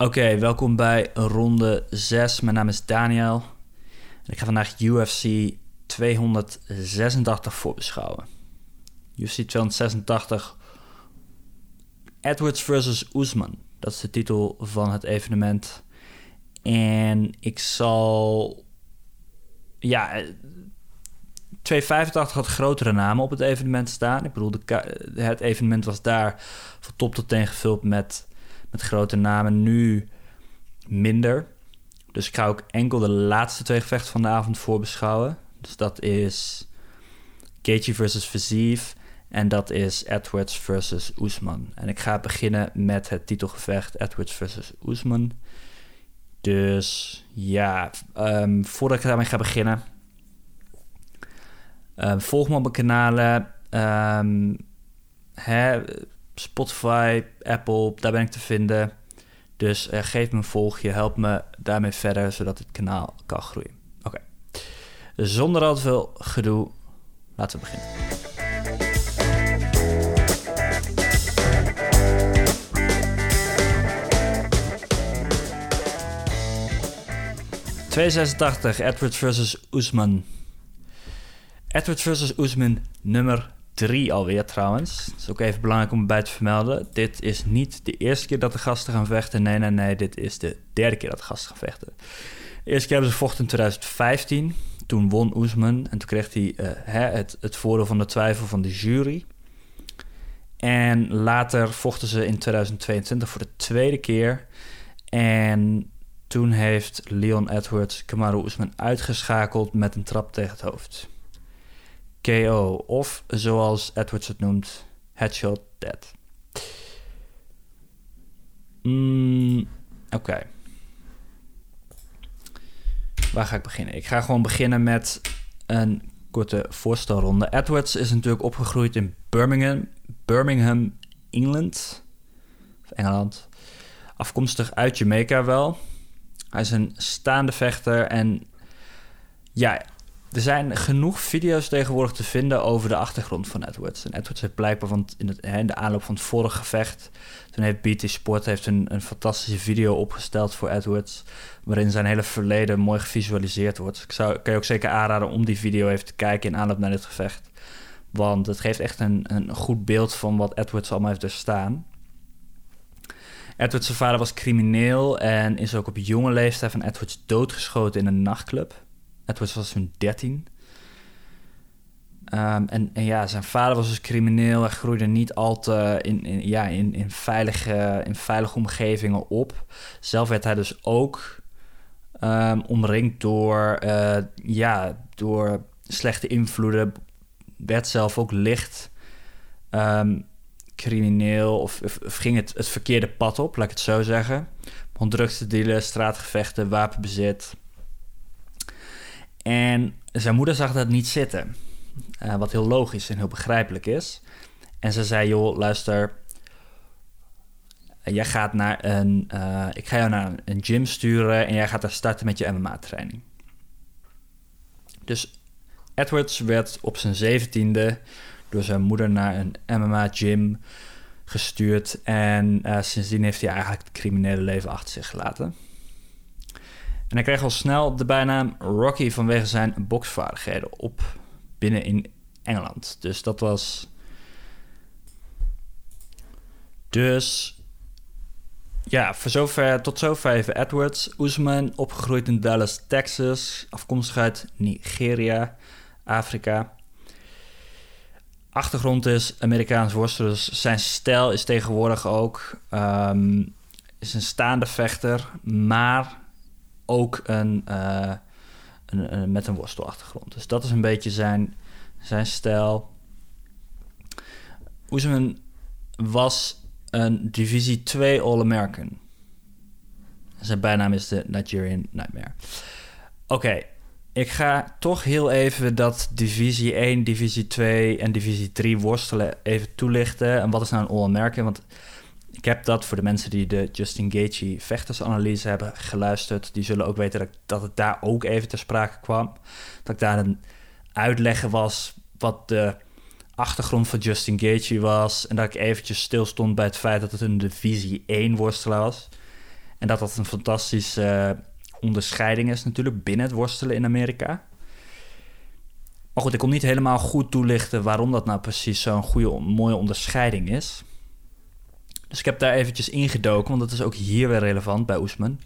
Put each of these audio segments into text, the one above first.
Oké, welkom bij ronde 6. Mijn naam is Daniel. En ik ga vandaag UFC 286 voorbeschouwen. UFC 286 Edwards versus Usman. Dat is de titel van het evenement. En ik zal... Ja, 285 had grotere namen op het evenement staan. Ik bedoel, de, het evenement was daar van top tot teen gevuld met met grote namen. Nu minder. Dus ik ga ook enkel de laatste twee gevechten van de avond voorbeschouwen. Dus dat is Gaethje versus Fiziev en dat is Edwards versus Usman. En ik ga beginnen met het titelgevecht Edwards versus Usman. Dus ja, um, voordat ik daarmee ga beginnen... Um, volg me op mijn kanalen. Um, hè, Spotify, Apple, daar ben ik te vinden. Dus uh, geef me een volgje, help me daarmee verder, zodat het kanaal kan groeien. Oké, zonder al te veel gedoe, laten we beginnen. ...286, Edward versus Usman. Edward versus Usman, nummer drie alweer trouwens. Het is ook even belangrijk om erbij te vermelden. Dit is niet de eerste keer dat de gasten gaan vechten. Nee, nee, nee. Dit is de derde keer dat de gasten gaan vechten. De eerste keer hebben ze gevochten in 2015. Toen won Oesman. En toen kreeg hij uh, het, het voordeel van de twijfel van de jury. En later vochten ze in 2022 voor de tweede keer. En toen heeft Leon Edwards Kamaru Oesman uitgeschakeld met een trap tegen het hoofd. KO. Of zoals Edwards het noemt, headshot dead. Mm, Oké. Waar ga ik beginnen? Ik ga gewoon beginnen met een korte voorstelronde. Edwards is natuurlijk opgegroeid in Birmingham, Birmingham, England. Of Engeland. Afkomstig uit Jamaica wel. Hij is een staande vechter en ja, er zijn genoeg video's tegenwoordig te vinden over de achtergrond van Edwards. En Edwards heeft blijkbaar, want in, de aanloop van het vorige gevecht... toen heeft BT Sport heeft een, een fantastische video opgesteld voor Edwards... waarin zijn hele verleden mooi gevisualiseerd wordt. Ik zou, kan je ook zeker aanraden om die video even te kijken in aanloop naar dit gevecht. Want het geeft echt een, een goed beeld van wat Edwards allemaal heeft doorstaan. Edwards' vader was crimineel en is ook op jonge leeftijd van Edwards doodgeschoten in een nachtclub... Edwards was toen 13. Um, en, en, ja, zijn vader was dus crimineel. Hij groeide niet al te in, in, ja, in, in, veilige, in veilige omgevingen op. Zelf werd hij dus ook um, omringd door, uh, ja, door slechte invloeden. Werd zelf ook licht um, crimineel of, of, ging het het verkeerde pad op, laat ik het zo zeggen. Te dealen, straatgevechten, wapenbezit. En zijn moeder zag dat niet zitten. Uh, wat heel logisch en heel begrijpelijk is. En ze zei: Joh, luister. Jij gaat naar een. Uh, ik ga jou naar een gym sturen. En jij gaat daar starten met je MMA-training. Dus Edwards werd op zijn zeventiende door zijn moeder naar een MMA-gym gestuurd. En uh, sindsdien heeft hij eigenlijk het criminele leven achter zich gelaten. En hij kreeg al snel de bijnaam Rocky vanwege zijn boksvaardigheden op binnen in Engeland. Dus dat was. Dus. Ja, voor zover, tot zover even Edwards. Usman, opgegroeid in Dallas, Texas. Afkomstig uit Nigeria, Afrika. Achtergrond is Amerikaans worstelen. Dus zijn stijl is tegenwoordig ook. Um, is een staande vechter, maar ook een, uh, een, een, met een worstelachtergrond. Dus dat is een beetje zijn, zijn stijl. Oesman was een divisie 2 All-American. Zijn bijnaam is de Nigerian Nightmare. Oké, ik ga toch heel even dat divisie 1, divisie 2 en divisie 3 worstelen even toelichten. En wat is nou een All-American? Want ik heb dat voor de mensen die de Justin Gaethje vechtersanalyse hebben geluisterd. Die zullen ook weten dat, dat het daar ook even ter sprake kwam. Dat ik daar een uitleggen was wat de achtergrond van Justin Gaethje was. En dat ik eventjes stilstond bij het feit dat het een divisie 1 worstelaar was. En dat dat een fantastische onderscheiding is natuurlijk binnen het worstelen in Amerika. Maar goed, ik kon niet helemaal goed toelichten waarom dat nou precies zo'n goede, mooie onderscheiding is. Dus ik heb daar eventjes ingedoken, want dat is ook hier weer relevant bij Oesman.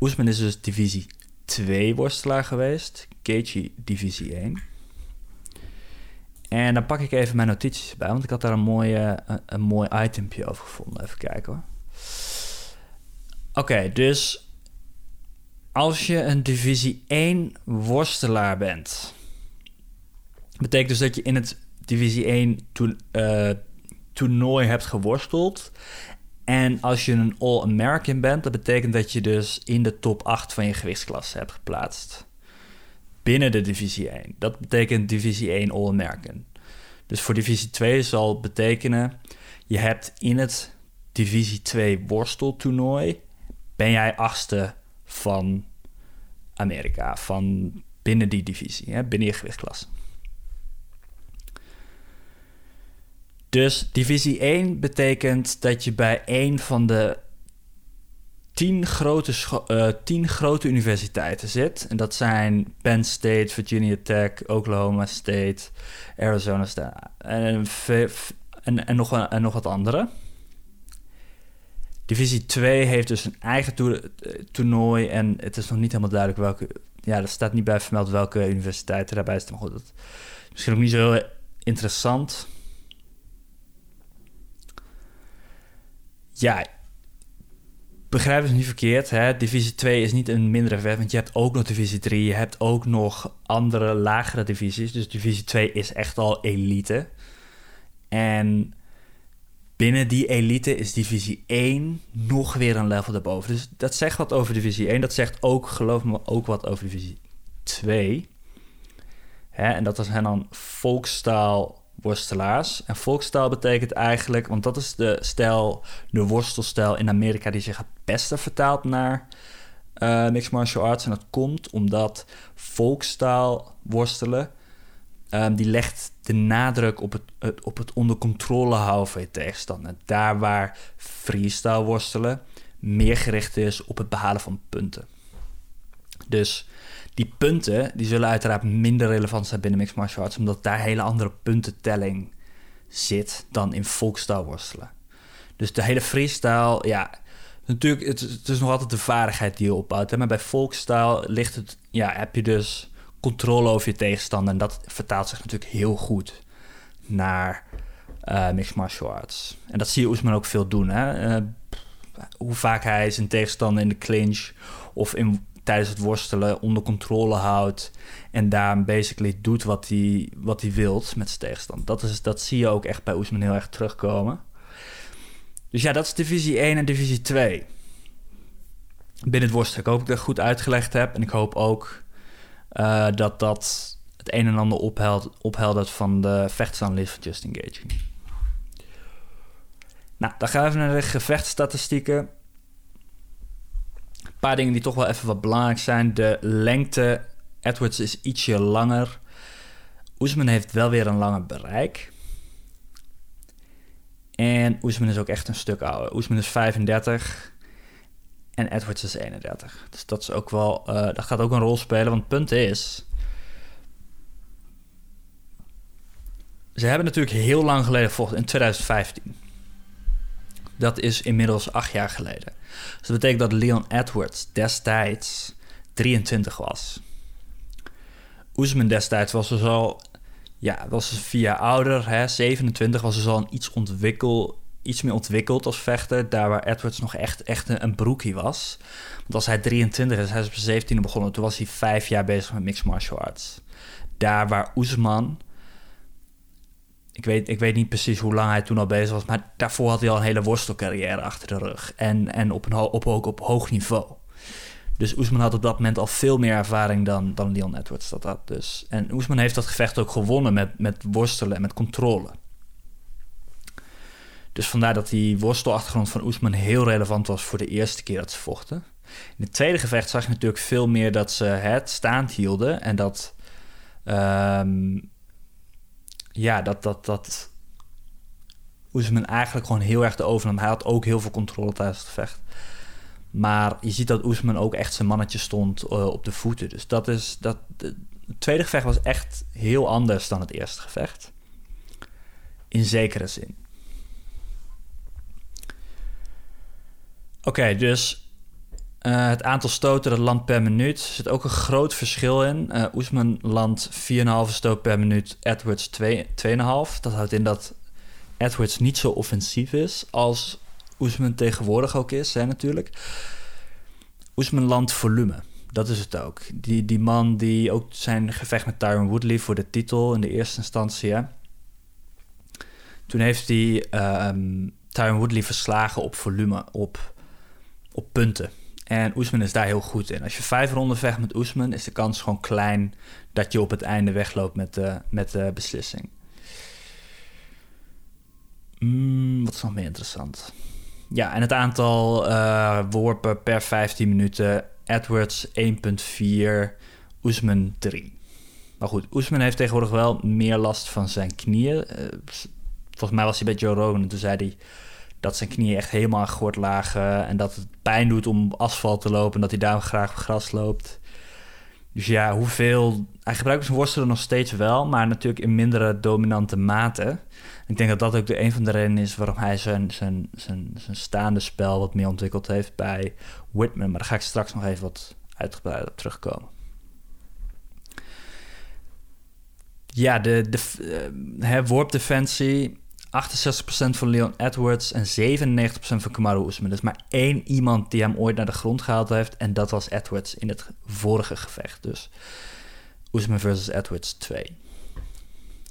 Oesman is dus divisie 2 worstelaar geweest, Gaethje divisie 1. En dan pak ik even mijn notities bij, want ik had daar een, mooie, een, mooi itempje over gevonden. Even kijken hoor. Oké, dus als je een divisie 1 worstelaar bent, betekent dus dat je in het divisie 1 to, uh, toernooi hebt geworsteld. En als je een All-American bent, dat betekent dat je dus in de top 8 van je gewichtsklasse hebt geplaatst. Binnen de divisie 1. Dat betekent divisie 1 All-American. Dus voor divisie 2 zal betekenen, je hebt in het divisie 2 worsteltoernooi, ben jij achtste van Amerika, van binnen die divisie, hè, binnen je gewichtsklasse. Dus divisie 1 betekent dat je bij een van de 10 grote, uh, tien grote universiteiten zit. En dat zijn Penn State, Virginia Tech, Oklahoma State, Arizona State en, en, en, nog, en nog wat andere. Divisie 2 heeft dus een eigen toernooi en het is nog niet helemaal duidelijk welke... Ja, er staat niet bij vermeld welke universiteiten daarbij. Maar goed, dat is misschien ook niet zo heel interessant. Ja, begrijp het niet verkeerd. Hè? Divisie 2 is niet een mindere vet, want je hebt ook nog divisie 3. Je hebt ook nog andere lagere divisies. Dus divisie 2 is echt al elite. En binnen die elite is divisie 1 nog weer een level daarboven. Dus dat zegt wat over divisie 1. Dat zegt ook, geloof me, ook wat over divisie 2. Hè? En dat zijn dan volkstaal worstelaars. En volkstaal betekent eigenlijk, want dat is de stijl, de worstelstijl in Amerika die zich het beste vertaalt naar uh, mixed martial arts. En dat komt omdat volkstaal worstelen, um, die legt de nadruk op het, het, op het onder controle houden van je tegenstander. Daar waar freestyle worstelen meer gericht is op het behalen van punten. Dus die punten die zullen uiteraard minder relevant zijn binnen mixed martial arts, omdat daar hele andere puntentelling zit dan in folkstyle worstelen. Dus de hele freestyle, ja, natuurlijk, het, is nog altijd de vaardigheid die je opbouwt. Maar bij folkstyle ligt het, ja, heb je dus controle over je tegenstander. En dat vertaalt zich natuurlijk heel goed naar uh, mixed martial arts. En dat zie je Oesman ook veel doen. Hè? Uh, hoe vaak hij zijn tegenstander in de clinch of in tijdens het worstelen onder controle houdt. En daar basically doet wat hij, wat hij wilt met zijn tegenstand. Dat, is, dat zie je ook echt bij Oesman heel erg terugkomen. Dus ja, dat is divisie 1 en divisie 2. Binnen het worstelen. Ik hoop dat ik dat goed uitgelegd heb. En ik hoop ook uh, dat dat het een en ander opheld, opheldert van de vechtsanalist van Justin Gage. Nou, dan gaan we even naar de gevechtsstatistieken paar dingen die toch wel even wat belangrijk zijn. De lengte. Edwards is ietsje langer. Oesman heeft wel weer een langer bereik. En Oesman is ook echt een stuk ouder. Oesman is 35 en Edwards is 31. Dus dat, is ook wel, uh, dat gaat ook een rol spelen. Want het punt is... Ze hebben natuurlijk heel lang geleden gevochten, in 2015. Dat is inmiddels acht jaar geleden. Dus dat betekent dat Leon Edwards destijds 23 was. Oesman destijds was dus al, ja, was dus vier jaar ouder, hè, 27, was dus al iets, ontwikkel, iets meer ontwikkeld als vechter. Daar waar Edwards nog echt, echt een, een broekie was. Want als hij 23 is, hij is op 17 begonnen, toen was hij vijf jaar bezig met mixed martial arts. Daar waar Oesman ik weet, ik weet niet precies hoe lang hij toen al bezig was, maar daarvoor had hij al een hele worstelcarrière achter de rug. En, en op, een, op, ook op hoog niveau. Dus Oesman had op dat moment al veel meer ervaring dan, dan Leon Edwards dat had. Dus. En Oesman heeft dat gevecht ook gewonnen met, met worstelen en met controle. Dus vandaar dat die worstelachtergrond van Oesman heel relevant was voor de eerste keer dat ze vochten. In het tweede gevecht zag je natuurlijk veel meer dat ze het staand hielden en dat um, ja, dat, dat, dat Oesman eigenlijk gewoon heel erg de overnam. Hij had ook heel veel controle tijdens het vecht. Maar je ziet dat Oesman ook echt zijn mannetje stond eh, op de voeten. Dus dat is. Dat, het tweede gevecht was echt heel anders dan het eerste gevecht. In zekere zin. Oké, dus uh, het aantal stoten dat landt per minuut zit ook een groot verschil in. Uh, Oesman landt 4,5 stoot per minuut, Edwards 2,5. Dat houdt in dat Edwards niet zo offensief is als Oesman tegenwoordig ook is, hè, natuurlijk. Oesman landt volume. Dat is het ook. Die, die man die ook zijn gevecht met Tyron Woodley voor de titel in de eerste instantie. Hè? Toen heeft hij uh, Tyron Woodley verslagen op volume, op, op punten. En Oesman is daar heel goed in. Als je vijf ronden vecht met Oesman, is de kans gewoon klein dat je op het einde wegloopt met de, met de beslissing. Mm, wat is nog meer interessant? Ja, en het aantal uh, worpen per 15 minuten. Edwards 1,4, Oesman 3. Maar goed, Oesman heeft tegenwoordig wel meer last van zijn knieën. Uh, volgens mij was hij bij Joe Rogan en toen zei hij dat zijn knieën echt helemaal gort lagen en dat het pijn doet om asfalt te lopen en dat hij daarom graag op gras loopt. Dus ja, hoeveel. Hij gebruikt zijn worstelen nog steeds wel, maar natuurlijk in mindere dominante mate. Ik denk dat dat ook de een van de redenen is waarom hij zijn, zijn, zijn, zijn staande spel wat meer ontwikkeld heeft bij Whitman. Maar daar ga ik straks nog even wat uitgebreid op terugkomen. Ja, de, de uh, 68% van Leon Edwards en 97% van Kamaru Usman. Is maar één iemand die hem ooit naar de grond gehaald heeft. En dat was Edwards in het vorige gevecht. Dus Usman versus Edwards 2.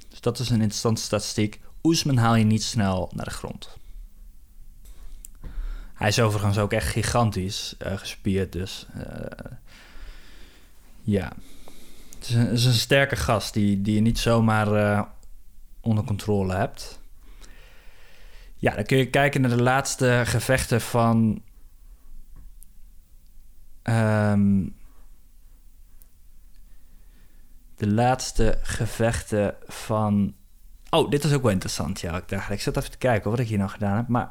Dus dat is een interessante statistiek. Usman haal je niet snel naar de grond. Hij is overigens ook echt gigantisch uh, gespierd. Dus uh, ja. Het is, een, sterke gast die, die je niet zomaar uh, onder controle hebt. Ja, dan kun je kijken naar de laatste gevechten van. Um, de laatste gevechten van. Oh, dit is ook wel interessant. Ja, ik dacht, ik zat even te kijken wat ik hier nou gedaan heb. Maar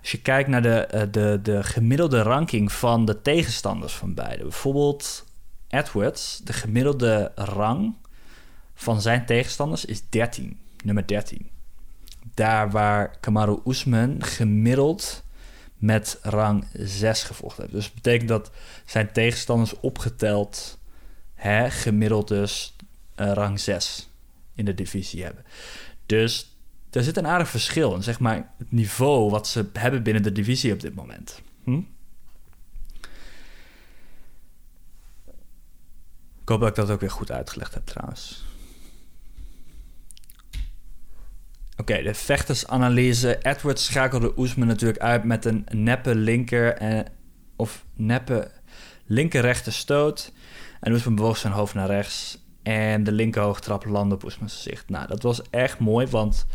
als je kijkt naar de, eh, de, de gemiddelde ranking van de tegenstanders van beide. Bijvoorbeeld Edwards, de gemiddelde rang van zijn tegenstanders is 13, nummer 13 daar waar Kamaru Usman gemiddeld met rang 6 gevochten heeft. Dus dat betekent dat zijn tegenstanders opgeteld hè, gemiddeld dus uh, rang 6 in de divisie hebben. Dus er zit een aardig verschil in zeg maar, het niveau wat ze hebben binnen de divisie op dit moment. Hm? Ik hoop dat ik dat ook weer goed uitgelegd heb trouwens. Oké, de vechtersanalyse. Edwards schakelde Oesman natuurlijk uit met een neppe linker en, of neppe linker-rechter stoot. En Oesman bewoog zijn hoofd naar rechts. En de linkerhoogtrap landde op Oesmans gezicht. Nou, dat was echt mooi, want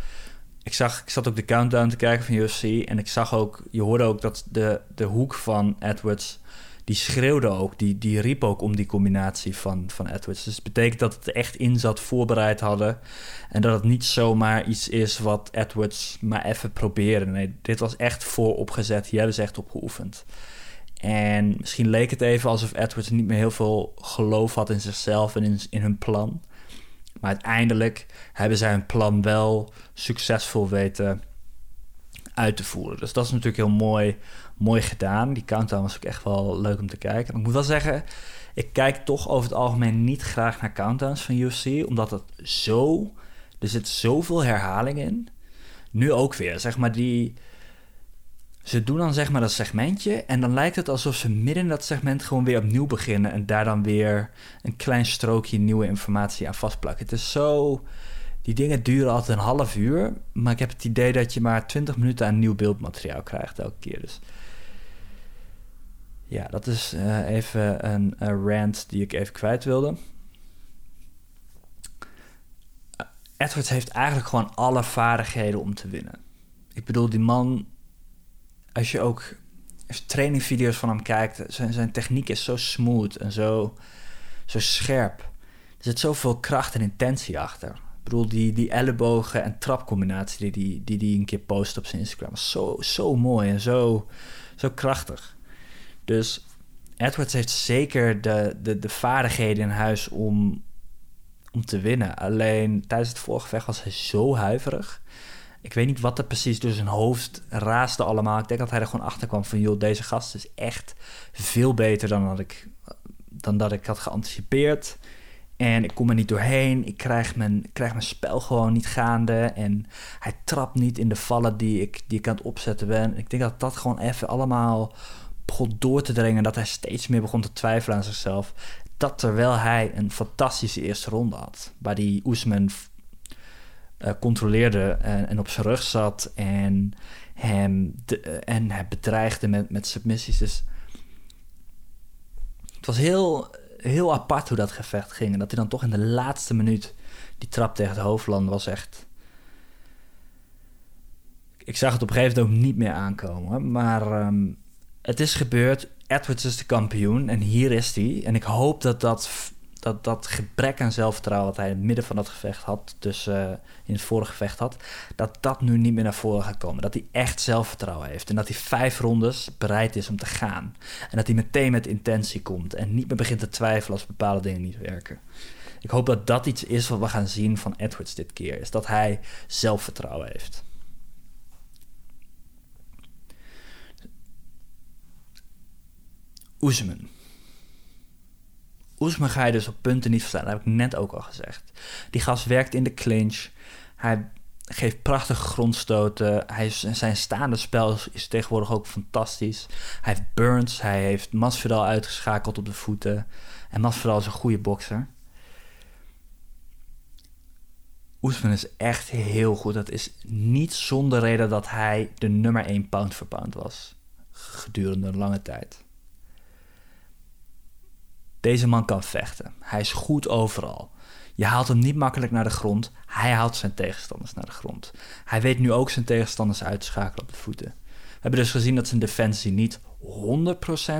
ik, zag, ik zat ook de countdown te kijken van UFC. En ik zag ook, je hoorde ook dat de, de hoek van Edwards die schreeuwde ook, die, die riep ook om die combinatie van, van Edwards. Dus het betekent dat het echt in zat, voorbereid hadden. En dat het niet zomaar iets is wat Edwards maar even proberen. Nee, dit was echt vooropgezet. Hier hebben ze echt op geoefend. En misschien leek het even alsof Edwards niet meer heel veel geloof had in zichzelf en in, in hun plan. Maar uiteindelijk hebben zij hun plan wel succesvol weten uit te voeren. Dus dat is natuurlijk heel mooi mooi gedaan. Die countdown was ook echt wel leuk om te kijken. ik moet wel zeggen, ik kijk toch over het algemeen niet graag naar countdowns van UFC, omdat het zo. Er zit zoveel herhaling in. Nu ook weer, zeg maar die. Ze doen dan zeg maar dat segmentje en dan lijkt het alsof ze midden in dat segment gewoon weer opnieuw beginnen en daar dan weer een klein strookje nieuwe informatie aan vastplakken. Het is zo. Die dingen duren altijd een half uur, maar ik heb het idee dat je maar 20 minuten aan nieuw beeldmateriaal krijgt elke keer. Dus ja, dat is uh, even een, een, rant die ik even kwijt wilde. Uh, Edwards heeft eigenlijk gewoon alle vaardigheden om te winnen. Ik bedoel, die man, als je ook trainingvideo's van hem kijkt, zijn, zijn techniek is zo smooth en zo, zo scherp. Er zit zoveel kracht en intentie achter. Ik bedoel, die, die ellebogen en trapcombinatie die hij die, die, die een keer post op zijn Instagram, zo, zo mooi en zo, zo krachtig. Dus Edwards heeft zeker de, de, de vaardigheden in huis om, om te winnen. Alleen tijdens het voorgevecht was hij zo huiverig. Ik weet niet wat er precies door zijn hoofd raasde allemaal. Ik denk dat hij er gewoon achter kwam van... joh, deze gast is echt veel beter dan dat ik, dan dat ik had geanticipeerd. En ik kom er niet doorheen. Ik krijg mijn, krijg mijn spel gewoon niet gaande. En hij trapt niet in de vallen die ik, die ik aan het opzetten ben. Ik denk dat dat gewoon even allemaal begon door te dringen. Dat hij steeds meer begon te twijfelen aan zichzelf. Dat terwijl hij een fantastische eerste ronde had. Waar die Oesman uh, controleerde en, op zijn rug zat. En hem, de, en hij bedreigde met, met submissies. Dus het was heel heel apart hoe dat gevecht ging. En dat hij dan toch in de laatste minuut die trap tegen het hoofdland was echt. Ik zag het op een gegeven moment ook niet meer aankomen. Maar um, het is gebeurd. Edwards is de kampioen en hier is hij. En ik hoop dat dat dat dat gebrek aan zelfvertrouwen... wat hij in het midden van dat gevecht had... dus uh, in het vorige gevecht had... dat dat nu niet meer naar voren gaat komen. Dat hij echt zelfvertrouwen heeft. En dat hij vijf rondes bereid is om te gaan. En dat hij meteen met intentie komt... en niet meer begint te twijfelen als bepaalde dingen niet werken. Ik hoop dat dat iets is wat we gaan zien van Edwards dit keer. Is dat hij zelfvertrouwen heeft. Oesman. Oesman ga je dus op punten niet verstaan. Dat heb ik net ook al gezegd. Die gast werkt in de clinch. Hij geeft prachtige grondstoten. Hij, zijn staande spel is tegenwoordig ook fantastisch. Hij heeft burns. Hij heeft Masvidal uitgeschakeld op de voeten. En Masvidal is een goede bokser. Oesman is echt heel goed. Dat is niet zonder reden dat hij de nummer 1 pound for pound was. Gedurende een lange tijd. Deze man kan vechten. Hij is goed overal. Je haalt hem niet makkelijk naar de grond. Hij haalt zijn tegenstanders naar de grond. Hij weet nu ook zijn tegenstanders uit te schakelen op de voeten. We hebben dus gezien dat zijn defensie niet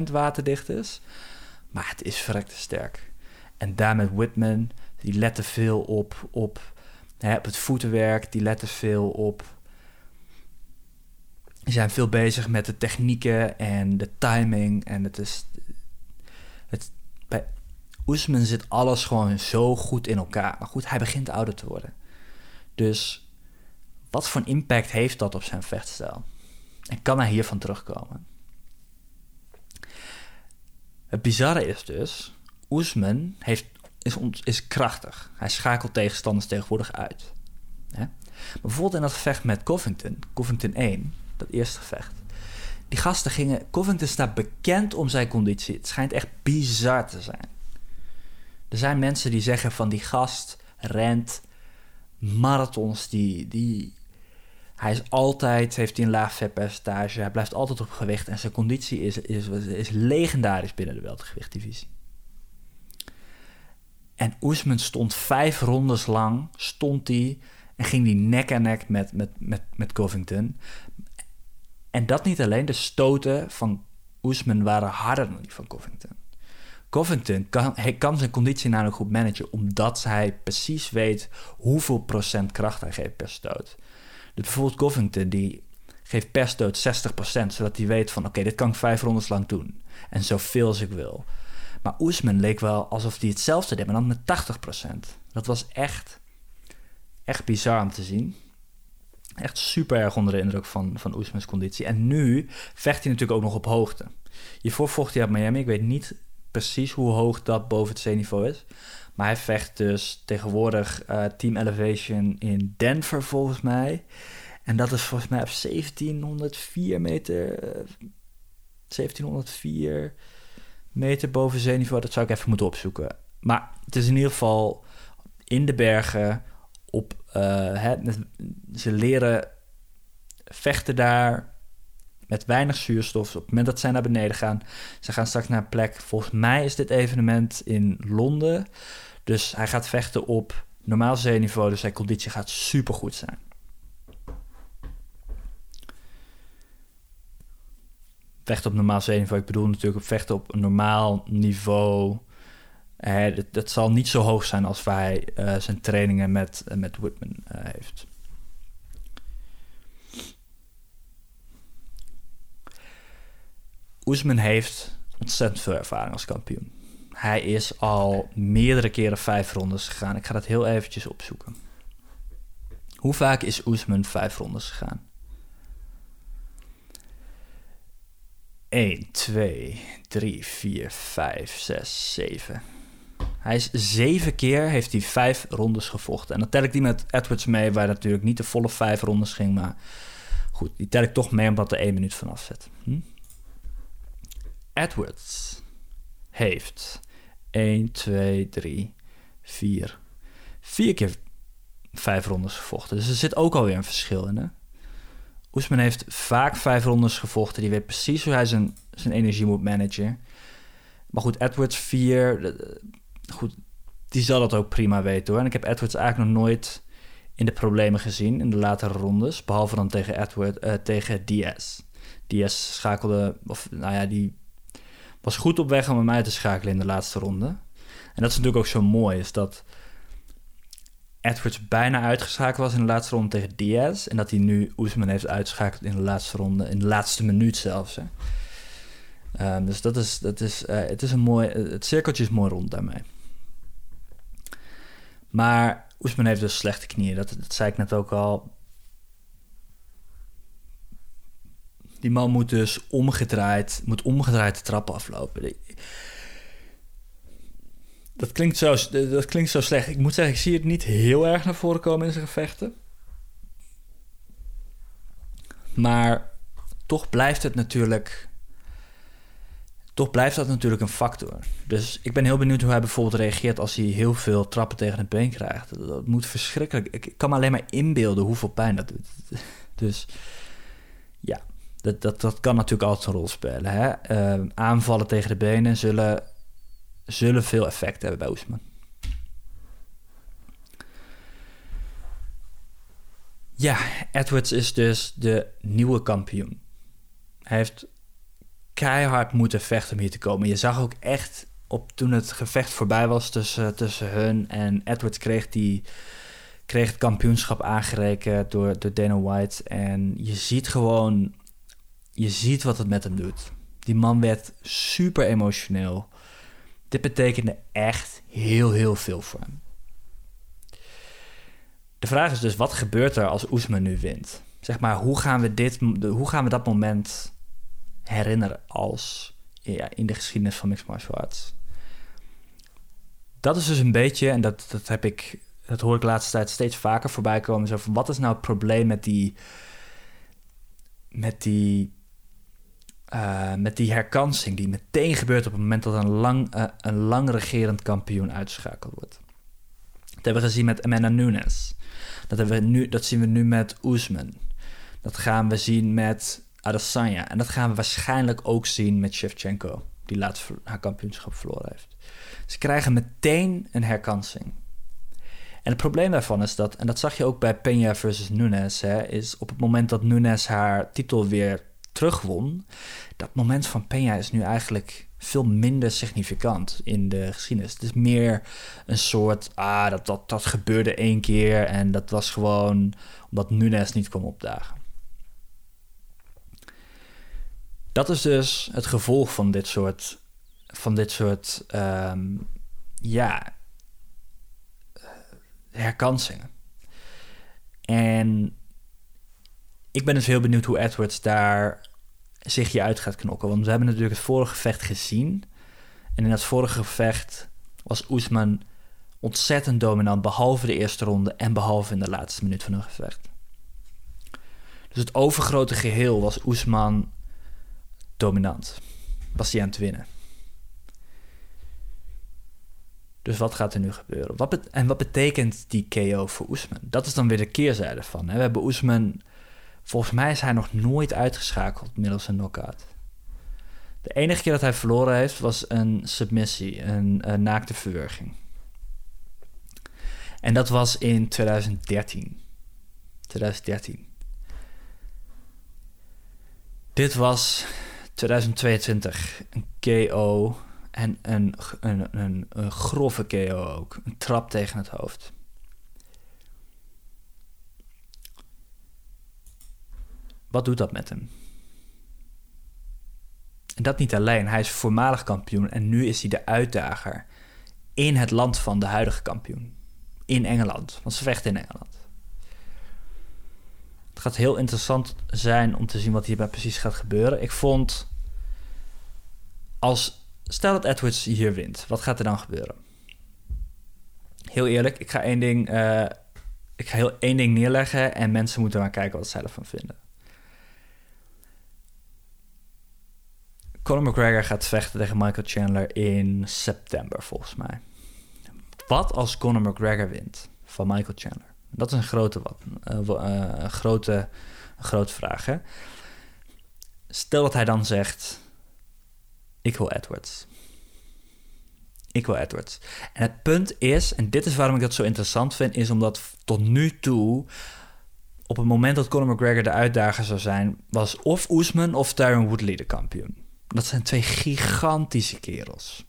100% waterdicht is. Maar het is verrekte sterk. En daar met Whitman, die lette veel op, op, hè, op het voetenwerk. Die lette veel op die zijn veel bezig met de technieken en de timing. En het is. Oesman zit alles gewoon zo goed in elkaar. Maar goed, hij begint ouder te worden. Dus wat voor impact heeft dat op zijn vechtstijl? En kan hij hiervan terugkomen? Het bizarre is dus, Oesman heeft, is, is krachtig. Hij schakelt tegenstanders tegenwoordig uit. Bijvoorbeeld in dat gevecht met Covington, Covington 1, dat eerste gevecht. Die gasten gingen. Covington staat bekend om zijn conditie. Het schijnt echt bizar te zijn. Er zijn mensen die zeggen van die gast rent marathons. Die, die, hij is altijd, heeft hij een laag vetpercentage. Hij blijft altijd op gewicht. En zijn conditie is, is, is legendarisch binnen de weltergewichtdivisie. En Oesman stond vijf rondes lang, stond hij en ging die nek aan nek met, met, met, met Covington. En dat niet alleen, de stoten van Oesman waren harder dan die van Covington. Covington kan, zijn conditie namelijk goed managen, omdat hij precies weet hoeveel procent kracht hij geeft per stoot. Dus bijvoorbeeld Covington, die geeft per stoot 60%, zodat hij weet van oké, dit kan ik vijf rondes lang doen. En zoveel als ik wil. Maar Oesman leek wel alsof hij hetzelfde deed, maar dan met 80%. Dat was echt, echt bizar om te zien. Echt super erg onder de indruk van, van Oesmans conditie. En nu vecht hij natuurlijk ook nog op hoogte. Hiervoor vocht hij uit Miami. Ik weet niet precies hoe hoog dat boven het zeeniveau is. Maar hij vecht dus tegenwoordig uh, Team Elevation in Denver volgens mij. En dat is volgens mij op 1704 meter. 1704 eh, meter boven zeeniveau. Dat zou ik even moeten opzoeken. Maar het is in ieder geval in de bergen op, uh, ze leren vechten daar met weinig zuurstof. Op het moment dat zij naar beneden gaan, ze gaan straks naar een plek. Volgens mij is dit evenement in Londen. Dus hij gaat vechten op normaal zeeniveau, dus zijn conditie gaat super goed zijn. Vechten op normaal zeeniveau, ik bedoel natuurlijk op vechten op een normaal niveau dat, zal niet zo hoog zijn als wij uh, zijn trainingen met, uh, met Whitman heeft. Oesman heeft ontzettend veel ervaring als kampioen. Hij is al meerdere keren vijf rondes gegaan. Ik ga dat heel eventjes opzoeken. Hoe vaak is Oesman vijf rondes gegaan? 1, 2, 3, 4, 5, 6, 7. Hij is zeven keer heeft hij vijf rondes gevochten. En dan tel ik die met Edwards mee, waar natuurlijk niet de volle vijf rondes ging. Maar goed, die tel ik toch mee omdat er één minuut vanaf zit. Hm? Edwards heeft 1, 2, 3, 4. Vier keer vijf rondes gevochten. Dus er zit ook alweer een verschil in. Oesman heeft vaak vijf rondes gevochten. Die weet precies hoe hij zijn, zijn energie moet managen. Maar goed, Edwards 4. Goed, die zal dat ook prima weten hoor. En ik heb Edwards eigenlijk nog nooit in de problemen gezien in de latere rondes. Behalve dan tegen, Edward, uh, tegen Diaz. Diaz schakelde, of nou ja, die was goed op weg om hem uit te schakelen in de laatste ronde. En dat is natuurlijk ook zo mooi, is dat Edwards bijna uitgeschakeld was in de laatste ronde tegen Diaz. En dat hij nu Oesman heeft uitgeschakeld in de laatste ronde, in de laatste minuut zelfs. Hè. Um, dus dat is, dat is, uh, het is een mooi, het cirkeltje is mooi rond daarmee. Maar Oesman heeft dus slechte knieën, dat, dat zei ik net ook al. Die man moet dus omgedraaid, moet omgedraaid de trappen aflopen. Dat klinkt, zo, dat klinkt zo slecht. Ik moet zeggen, ik zie het niet heel erg naar voren komen in zijn gevechten. Maar toch blijft het natuurlijk. Toch blijft dat natuurlijk een factor. Dus ik ben heel benieuwd hoe hij bijvoorbeeld reageert als hij heel veel trappen tegen het been krijgt. Dat, moet verschrikkelijk. Ik kan me alleen maar inbeelden hoeveel pijn dat doet. Dus ja, dat, dat, dat kan natuurlijk altijd een rol spelen. Hè? Uh, aanvallen tegen de benen zullen zullen veel effect hebben bij Oesman. Ja, Edwards is dus de nieuwe kampioen. Hij heeft keihard moeten vechten om hier te komen. Je zag ook echt op toen het gevecht voorbij was tussen, tussen hun en Edwards kreeg die kreeg het kampioenschap aangerekend door, door Dana White. En je ziet gewoon, je ziet wat het met hem doet. Die man werd super emotioneel. Dit betekende echt heel, heel veel voor hem. De vraag is dus, wat gebeurt er als Oesman nu wint? Zeg maar, hoe gaan we, dit, hoe gaan we dat moment herinneren als ja, in de geschiedenis van mixed martial arts? Dat is dus een beetje, en dat, dat heb ik, dat hoor ik de laatste tijd steeds vaker voorbij komen. Zo van, wat is nou het probleem met die, met die uh, met die herkansing die meteen gebeurt op het moment dat een lang, uh, een lang regerend kampioen uitgeschakeld wordt. Dat hebben we gezien met Amanda Nunes. Dat, hebben we nu, dat zien we nu met Oesman. Dat gaan we zien met Adesanya. En dat gaan we waarschijnlijk ook zien met Shevchenko, die laatst haar kampioenschap verloren heeft. Ze krijgen meteen een herkansing. En het probleem daarvan is dat, en dat zag je ook bij Peña versus Nunes, hè, is op het moment dat Nunes haar titel weer terugwon. Dat moment van Peña is nu eigenlijk veel minder significant in de geschiedenis. Het is meer een soort, ah, dat, dat, dat gebeurde één keer en dat was gewoon omdat Nunes niet kwam opdagen. Dat is dus het gevolg van dit soort, van dit soort, um, ja, herkansingen. En ik ben dus heel benieuwd hoe Edwards daar zich je uit gaat knokken. Want we hebben natuurlijk het vorige gevecht gezien. En in dat vorige gevecht was Oesman ontzettend dominant, behalve de eerste ronde en behalve in de laatste minuut van hun gevecht. Dus het overgrote geheel was Oesman dominant. Was hij aan het winnen. Dus wat gaat er nu gebeuren? Wat en wat betekent die KO voor Oesman? Dat is dan weer de keerzijde van. Hè? We hebben Oesman Volgens mij is hij nog nooit uitgeschakeld middels een knockout. De enige keer dat hij verloren heeft was een submissie, een, een naakte verwerging. En dat was in 2013. 2013. Dit was 2022. Een KO en een, een, een grove KO ook. Een trap tegen het hoofd. Wat doet dat met hem? En dat niet alleen. Hij is voormalig kampioen en nu is hij de uitdager in het land van de huidige kampioen. In Engeland, want ze vechten in Engeland. Het gaat heel interessant zijn om te zien wat hierbij precies gaat gebeuren. Ik vond, als stel dat Edwards hier wint, wat gaat er dan gebeuren? Heel eerlijk, ik ga één ding, uh, ik ga heel één ding neerleggen en mensen moeten maar kijken wat zij ervan vinden. Conor McGregor gaat vechten tegen Michael Chandler in september, volgens mij. Wat als Conor McGregor wint van Michael Chandler? Dat is een grote, wat, uh, een grote, grote vraag. Hè? Stel dat hij dan zegt: Ik wil Edwards. Ik wil Edwards. En het punt is, en dit is waarom ik dat zo interessant vind, is omdat tot nu toe, op het moment dat Conor McGregor de uitdager zou zijn, was of Oesman of Tyron Woodley de kampioen. Dat zijn twee gigantische kerels.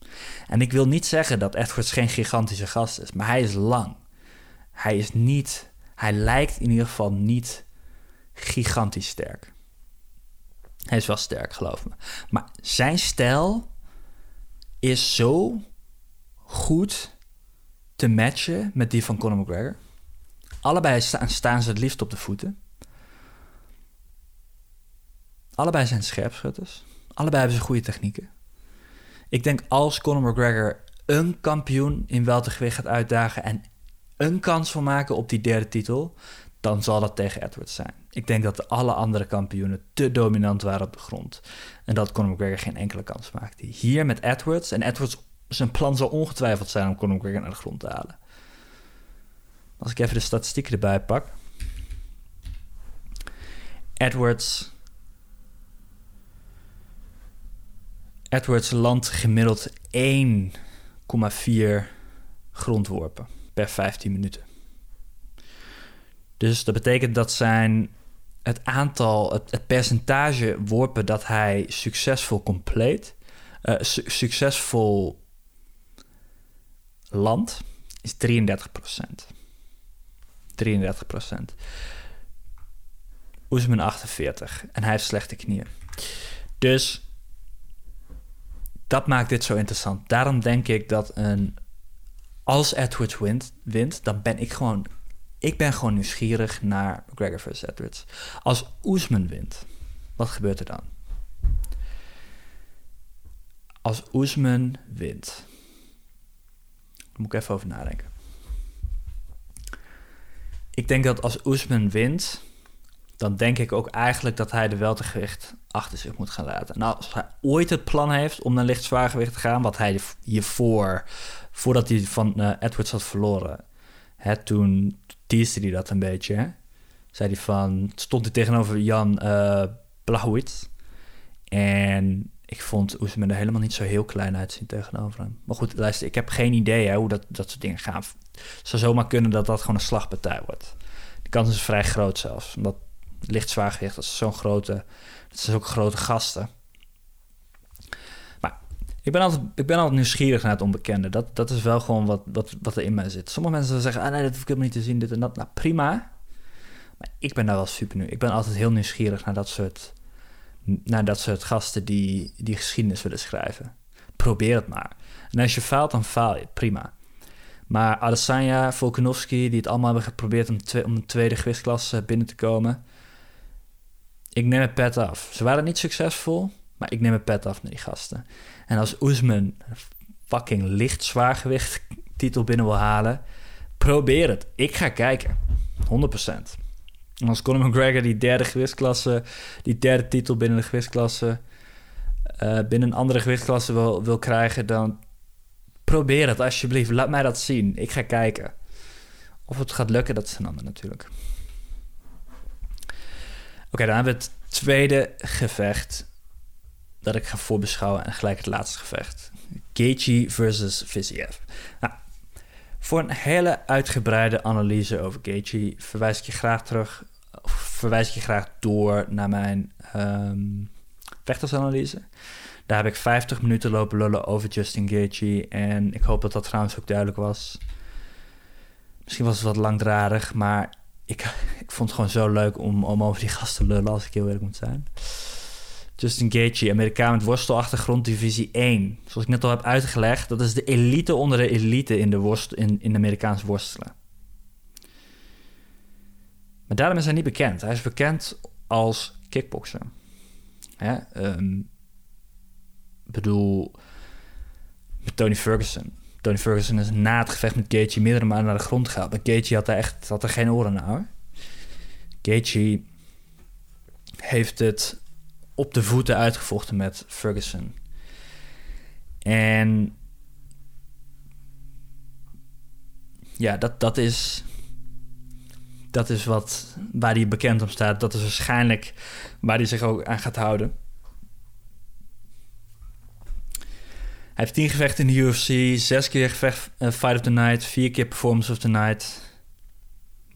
En ik wil niet zeggen dat Edwards geen gigantische gast is, maar hij is lang. Hij is niet, hij lijkt in ieder geval niet gigantisch sterk. Hij is wel sterk, geloof me. Maar zijn stijl is zo goed te matchen met die van Conor McGregor. Allebei staan, staan ze het liefst op de voeten. Allebei zijn scherpschutters. Allebei hebben ze goede technieken. Ik denk als Conor McGregor een kampioen in weltergewicht gaat uitdagen en een kans van maken op die derde titel, dan zal dat tegen Edwards zijn. Ik denk dat alle andere kampioenen te dominant waren op de grond. En dat Conor McGregor geen enkele kans maakte. Hier met Edwards. En Edwards, zijn plan zal ongetwijfeld zijn om Conor McGregor naar de grond te halen. Als ik even de statistieken erbij pak. Edwards Edwards landt gemiddeld 1,4 grondworpen per 15 minuten. Dus dat betekent dat zijn het aantal, het, percentage worpen dat hij succesvol compleet, uh, succesvol landt, is 33% 33 procent. Oesman 48 en hij heeft slechte knieën. Dus dat maakt dit zo interessant. Daarom denk ik dat een. Als Edwards wint, wint, dan ben ik gewoon. Ik ben gewoon nieuwsgierig naar McGregor. Edwards. Als Oesman wint, wat gebeurt er dan? Als Oesman wint. Moet ik even over nadenken. Ik denk dat als Oesman wint, dan denk ik ook eigenlijk dat hij de weltergewicht achter zich moet gaan laten. En als hij ooit het plan heeft om naar licht zwaargewicht te gaan, wat hij hiervoor, voordat hij van uh, Edwards had verloren, hè, toen teasde hij dat een beetje. Zei hij van, stond hij tegenover Jan uh. En ik vond Oesman er helemaal niet zo heel klein uitzien tegenover hem. Maar goed, luister, ik heb geen idee hoe dat, dat soort dingen gaan. Het zou zomaar kunnen dat dat gewoon een slagpartij wordt. De kans is vrij groot zelfs. Omdat licht zwaargewicht, dat is zo'n grote het zijn ook grote gasten. Maar ik ben altijd, ik ben altijd nieuwsgierig naar het onbekende. Dat, dat is wel gewoon wat, wat, wat er in mij zit. Sommige mensen zeggen, ah nee, dat hoef ik helemaal niet te zien, dit en dat. Nou, prima. Maar ik ben daar wel super nu. Ik ben altijd heel nieuwsgierig naar dat soort, naar dat soort gasten die, die geschiedenis willen schrijven. Probeer het maar. En als je faalt, dan faal je. Prima. Maar Adesanya, Volkanovski, die het allemaal hebben geprobeerd om, om een tweede gewichtsklasse binnen te komen ik neem het pet af. Ze waren niet succesvol, maar ik neem het pet af naar die gasten. En als Oesman fucking licht zwaargewicht titel binnen wil halen, probeer het. Ik ga kijken. 100%. En als Conor McGregor die derde gewichtsklasse, die derde titel binnen de gewichtsklasse, uh, binnen een andere gewichtsklasse wil, wil krijgen, dan probeer het alsjeblieft. Laat mij dat zien. Ik ga kijken. Of het gaat lukken, dat is een ander natuurlijk. Oké, dan hebben we het tweede gevecht dat ik ga voorbeschouwen en gelijk het laatste gevecht. Gaethje versus Viziev. Nou, voor een hele uitgebreide analyse over Gaethje verwijs ik je graag terug, verwijs ik je graag door naar mijn um, vechtersanalyse. Daar heb ik 50 minuten lopen lullen over Justin Gaethje en ik hoop dat dat trouwens ook duidelijk was. Misschien was het wat langdradig, maar ik vond het gewoon zo leuk om, om over die gasten te lullen, als ik heel eerlijk moet zijn. Justin Gaethje, Amerikaan met worstelachtergrond, divisie 1. Zoals ik net al heb uitgelegd, dat is de elite onder de elite in de, worst, in, in Amerikaans worstelen. Maar daarom is hij niet bekend. Hij is bekend als kickboxer. Ja, ehm, bedoel, met Tony Ferguson. Tony Ferguson is na het gevecht met Gaethje meerdere maanden naar de grond gehaald. Maar Gaethje had er echt had er geen oren naar. Hoor. Gaethje heeft het op de voeten uitgevochten met Ferguson. En ja, dat, dat is dat is wat, waar hij bekend om staat. Dat is waarschijnlijk waar hij zich ook aan gaat houden. Hij heeft tien gevechten in de UFC, zes keer gevecht uh, Fight of the Night, vier keer Performance of the Night.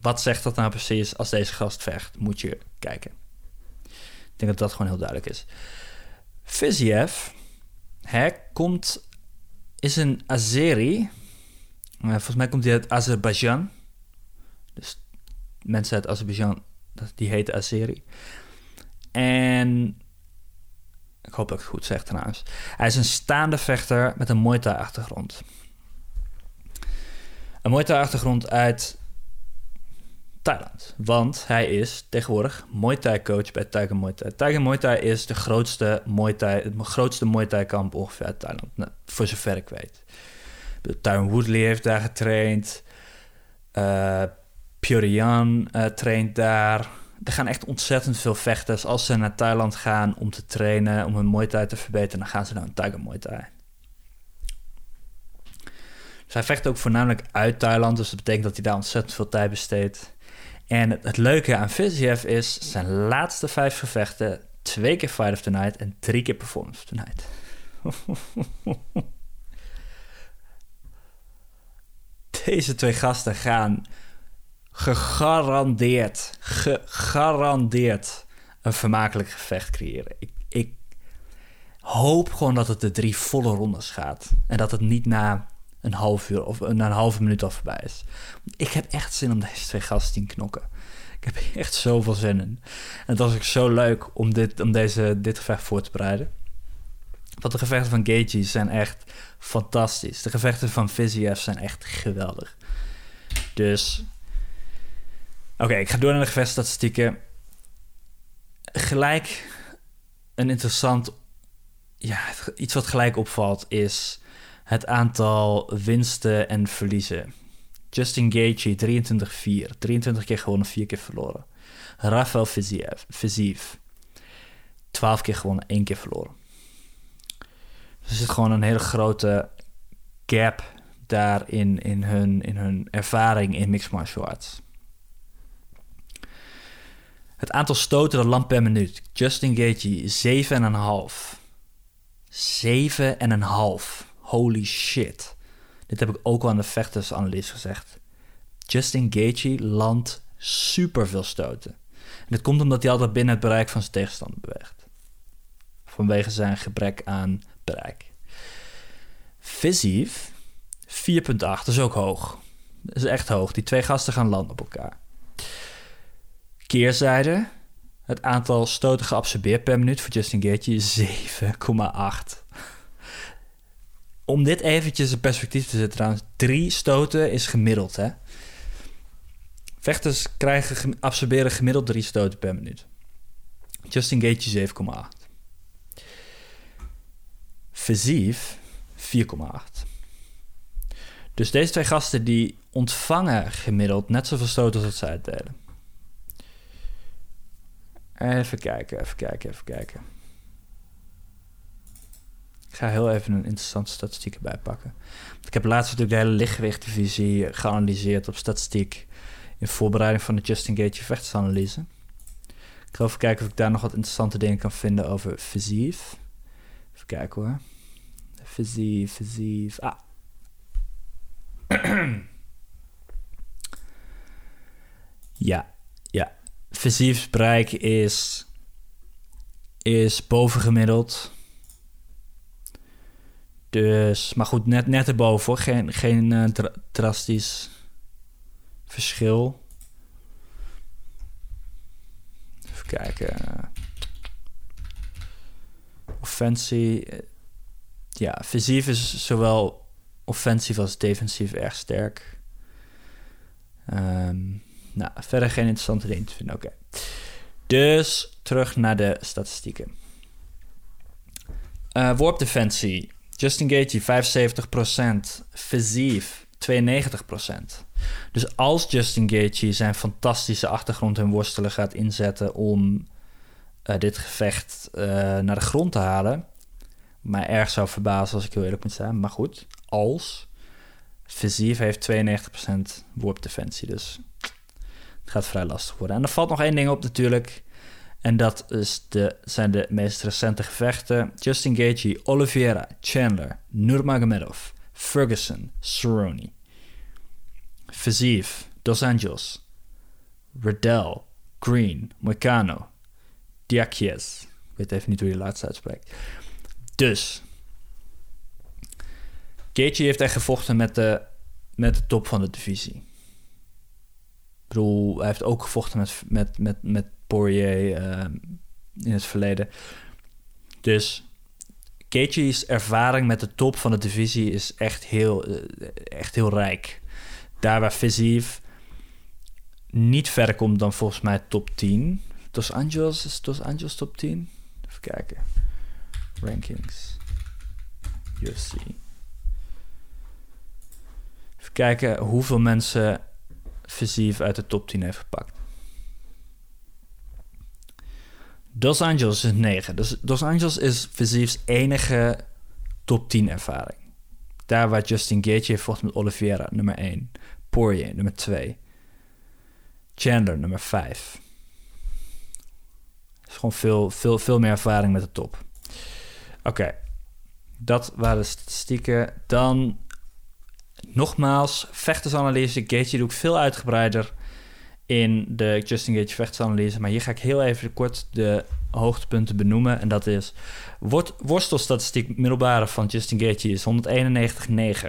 Wat zegt dat nou precies als deze gast vecht? Moet je kijken. Ik denk dat dat gewoon heel duidelijk is. Fiziev, hij komt, is een Azeri. Uh, volgens mij komt hij uit Azerbeidzjan. Dus mensen uit Azerbeidzjan, die heet Azeri. En ik hoop dat ik het goed zeg trouwens. Hij is een staande vechter met een Muay achtergrond. Een Muay achtergrond uit Thailand. Want hij is tegenwoordig Muay Thai coach bij Tiger Muay Thai. Tiger Muay Thai is de grootste Muay Thai, het grootste Muay Thai kamp ongeveer uit Thailand. Nou, voor zover ik weet. Tyron Woodley heeft daar getraind. Uh, traint daar. Er gaan echt ontzettend veel vechters. Als ze naar Thailand gaan om te trainen, om hun Muay Thai te verbeteren, dan gaan ze naar een Tiger Muay Thai. Vecht ook voornamelijk uit Thailand, dus dat betekent dat hij daar ontzettend veel tijd besteedt. En het, leuke aan Viziev is zijn laatste vijf gevechten, twee keer Fight of the Night en drie keer Performance of the Night. Deze twee gasten gaan gegarandeerd, gegarandeerd een vermakelijk gevecht creëren. Ik, ik hoop gewoon dat het de drie volle rondes gaat. En dat het niet na een half uur of na een halve minuut al voorbij is. Ik heb echt zin om deze twee gasten te knokken. Ik heb echt zoveel zin in. En het was ook zo leuk om dit, om deze, dit gevecht voor te bereiden. Want de gevechten van Gaethje zijn echt fantastisch. De gevechten van Viziev zijn echt geweldig. Dus Oké, ik ga door naar de gevechtsstatistieken. Gelijk een interessant... Ja, iets wat gelijk opvalt is het aantal winsten en verliezen. Justin Gaethje 23-4. 23 keer gewonnen, 4 keer verloren. Rafael Fiziev. 12 keer gewonnen, 1 keer verloren. Dus er zit gewoon een hele grote gap daar in, hun, in hun ervaring in mixed martial arts. Het aantal stoten de lamp per minuut. Justin Gaethje 7,5. 7,5. Holy shit. Dit heb ik ook al aan de vechtersanalyse gezegd. Justin Gaethje landt superveel stoten. En dat komt omdat hij altijd binnen het bereik van zijn tegenstander beweegt. Vanwege zijn gebrek aan bereik. Visief 4,8. Dat is ook hoog. Dat is echt hoog. Die twee gasten gaan landen op elkaar. Keerzijde, het aantal stoten geabsorbeerd per minuut voor Justin Gaethje 7,8. Om dit eventjes in perspectief te zetten trouwens, drie stoten is gemiddeld hè. Vechters krijgen, absorberen gemiddeld drie stoten per minuut. Justin Gaethje 7,8. Versief 4,8. Dus deze twee gasten die ontvangen gemiddeld net zoveel stoten als ze uitdelen. Even kijken, even kijken, even kijken. Ik ga heel even een interessante statistiek erbij pakken. Ik heb laatst natuurlijk de hele lichtgewichtdivisie geanalyseerd op statistiek... in voorbereiding van de Justin Gaethje vechtsanalyse. Ik ga even kijken of ik daar nog wat interessante dingen kan vinden over fysief. Even kijken hoor. Fysief, fysief. Ah. ja, ja bereik is, is bovengemiddeld. Dus, maar goed, net, net erboven. Geen, geen uh, drastisch verschil. Even kijken. offensie. eh, Ja, fysiek is zowel offensief als defensief erg sterk. Ehm, nou, verder geen interessante dingen te vinden. Oké. Dus terug naar de statistieken. Eh worpdefensie. Justin Gaethje 75%. Fysief 92%. Dus als Justin Gaethje zijn fantastische achtergrond en worstelen gaat inzetten om eh, dit gevecht eh, naar de grond te halen, mij erg zou verbazen als ik heel eerlijk moet zijn. Maar goed, als Fysief heeft 92% worpdefensie, dus het gaat vrij lastig worden. En er valt nog één ding op natuurlijk. En dat is de, zijn de meest recente gevechten. Justin Gaethje, Oliveira, Chandler, Nurmagomedov, Ferguson, Cerrone. Fiziev, Dos Anjos, Riddell, Green, Moicano, Diakies. Ik weet even niet hoe je laatste uitspreekt. Dus, Gaethje heeft echt gevochten met de, met de top van de divisie. Ik bedoel, hij heeft ook gevochten met, met, met, met Poirier eh, in het verleden. Dus Gaethje's ervaring met de top van de divisie is echt heel, eh, echt heel rijk. Daar waar Fiziev niet verder komt dan volgens mij top 10. Dos Anjos, is Dos Anjos top 10? Even kijken. Rankings. UFC. Even kijken hoeveel mensen Fiziev uit de top 10 heeft gepakt. Dos Anjos is 9. Dus Dos Anjos is Fiziev's enige top 10 ervaring. Daar waar Justin heeft vocht met Oliveira, nummer 1. Poirier, nummer 2. Chandler, nummer 5. is gewoon veel, veel, veel meer ervaring met de top. Oké, dat waren de statistieken. Dan nogmaals, vechtersanalyse. Gaethje doe ik veel uitgebreider in de Justin Gaethje vechtersanalyse. Maar hier ga ik heel even kort de hoogtepunten benoemen. En dat is... Worstelstatistiek middelbare van Justin Gaethje is 191,9.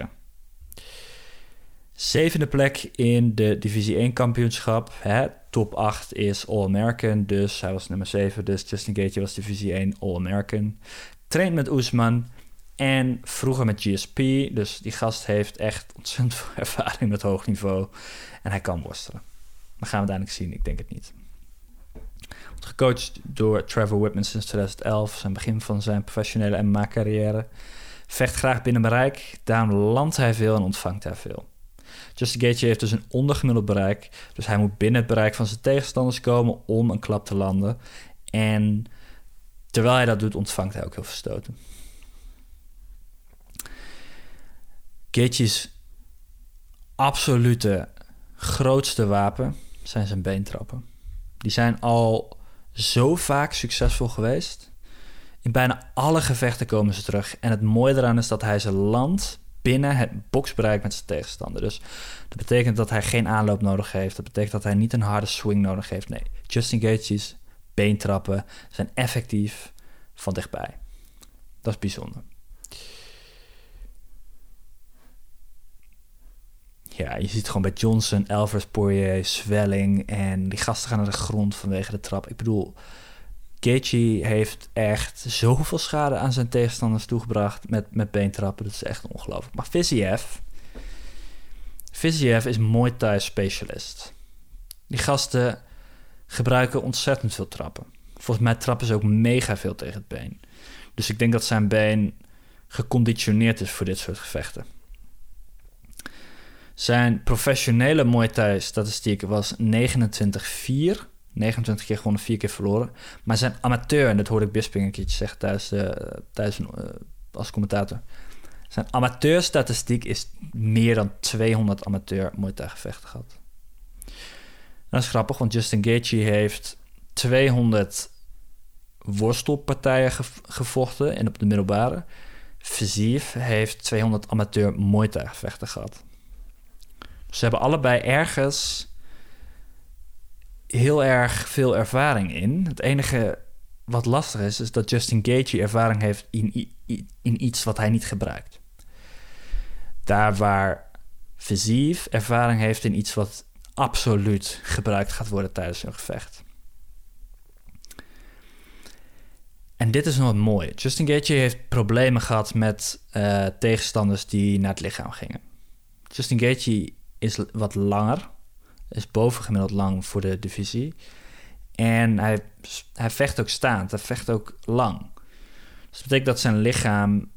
Zevende plek in de Divisie 1 kampioenschap. Top 8 is All-American, dus hij was nummer 7. Dus Justin Gaethje was Divisie 1 All-American. Traint met Oesman en vroeger met GSP. Dus die gast heeft echt ontzettend veel ervaring met hoog niveau. En hij kan worstelen. Maar gaan we uiteindelijk zien, ik denk het niet. Gecoacht door Trevor Whitman sinds 2011, zijn begin van zijn professionele MMA-carrière. Vecht graag binnen bereik, daarom landt hij veel en ontvangt hij veel. Justin Gaethje heeft dus een ondergemiddeld bereik, dus hij moet binnen het bereik van zijn tegenstanders komen om een klap te landen. En terwijl hij dat doet, ontvangt hij ook heel veel stoten. Gaethje's absolute grootste wapen zijn zijn beentrappen. Die zijn al zo vaak succesvol geweest. In bijna alle gevechten komen ze terug. En het mooie eraan is dat hij ze landt binnen het boksbereik met zijn tegenstander. Dus dat betekent dat hij geen aanloop nodig heeft. Dat betekent dat hij niet een harde swing nodig heeft. Nee, Justin Gaethje's beentrappen zijn effectief van dichtbij. Dat is bijzonder. Ja, je ziet gewoon bij Johnson, Elvers, Poirier, zwelling en die gasten gaan naar de grond vanwege de trap. Ik bedoel, Gaethje heeft echt zoveel schade aan zijn tegenstanders toegebracht met, met beentrappen. Dat is echt ongelooflijk. Maar Viziev, Viziev is Muay Thai specialist. Die gasten gebruiken ontzettend veel trappen. Volgens mij trappen ze ook mega veel tegen het been. Dus ik denk dat zijn been geconditioneerd is voor dit soort gevechten. Zijn professionele Muay Thai statistiek was 29-4. 29 keer gewonnen, 4 keer verloren. Maar zijn amateur, en dat hoorde ik Bisping een keertje zeggen tijdens, de, tijdens uh, als commentator. Zijn amateurstatistiek is meer dan 200 amateur Muay Thai gevechten gehad. Dat is grappig, want Justin Gaethje heeft 200 worstelpartijen gevochten en op de middelbare. Fiziev heeft 200 amateur Muay Thai gevechten gehad. Ze hebben allebei ergens heel erg veel ervaring in. Het enige wat lastig is, is dat Justin Gaethje ervaring heeft in, in iets wat hij niet gebruikt. Daar waar Fiziev ervaring heeft in iets wat absoluut gebruikt gaat worden tijdens een gevecht. En dit is nog wat mooi. Justin Gaethje heeft problemen gehad met uh, tegenstanders die naar het lichaam gingen. Justin Gaethje is wat langer, is bovengemiddeld lang voor de divisie. En hij, hij vecht ook staand, hij vecht ook lang. Dus dat betekent dat zijn lichaam,